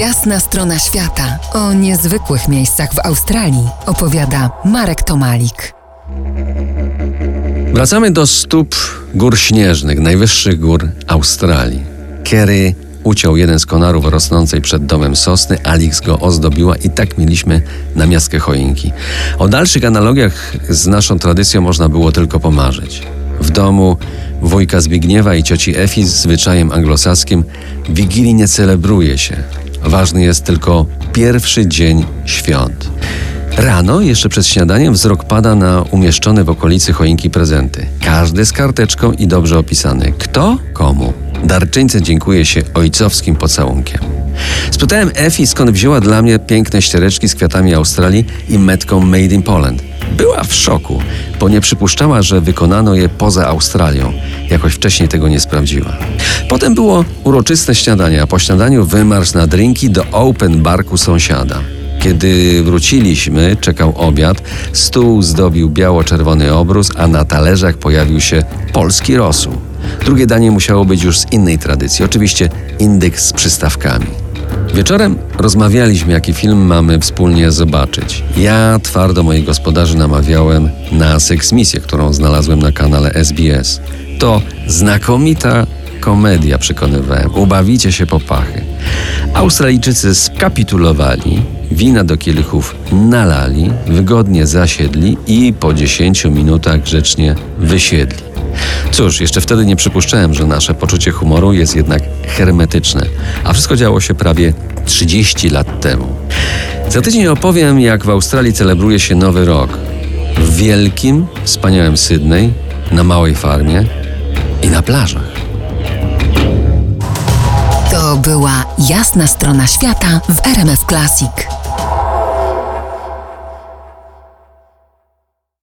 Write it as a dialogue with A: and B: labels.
A: Jasna strona świata o niezwykłych miejscach w Australii opowiada Marek Tomalik.
B: Wracamy do stóp gór śnieżnych, najwyższych gór Australii. Kerry uciął jeden z konarów rosnącej przed domem sosny, Alix go ozdobiła i tak mieliśmy na miastkę choinki. O dalszych analogiach z naszą tradycją można było tylko pomarzyć. W domu wujka Zbigniewa i cioci Efi z zwyczajem anglosaskim Wigilii nie celebruje się. Ważny jest tylko pierwszy dzień świąt. Rano, jeszcze przed śniadaniem, wzrok pada na umieszczone w okolicy choinki prezenty. Każdy z karteczką i dobrze opisany. Kto komu. Darczyńce dziękuję się ojcowskim pocałunkiem. Spytałem Efi, skąd wzięła dla mnie piękne ściereczki z kwiatami Australii i metką Made in Poland. Była w szoku, bo nie przypuszczała, że wykonano je poza Australią. Jakoś wcześniej tego nie sprawdziła. Potem było uroczyste śniadanie, a po śniadaniu wymarsz na drinki do open barku sąsiada. Kiedy wróciliśmy, czekał obiad, stół zdobił biało-czerwony obrus, a na talerzach pojawił się polski rosół. Drugie danie musiało być już z innej tradycji, oczywiście indyk z przystawkami. Wieczorem rozmawialiśmy, jaki film mamy wspólnie zobaczyć. Ja twardo moich gospodarzy namawiałem na seksmisję, którą znalazłem na kanale SBS. To znakomita komedia, przekonywałem. Ubawicie się po pachy. Australijczycy skapitulowali, wina do kielichów nalali, wygodnie zasiedli i po 10 minutach grzecznie wysiedli. Cóż, jeszcze wtedy nie przypuszczałem, że nasze poczucie humoru jest jednak hermetyczne, a wszystko działo się prawie 30 lat temu. Za tydzień opowiem, jak w Australii celebruje się Nowy Rok. W wielkim, wspaniałym Sydney, na małej farmie i na plażach.
A: To była jasna strona świata w RMF Classic.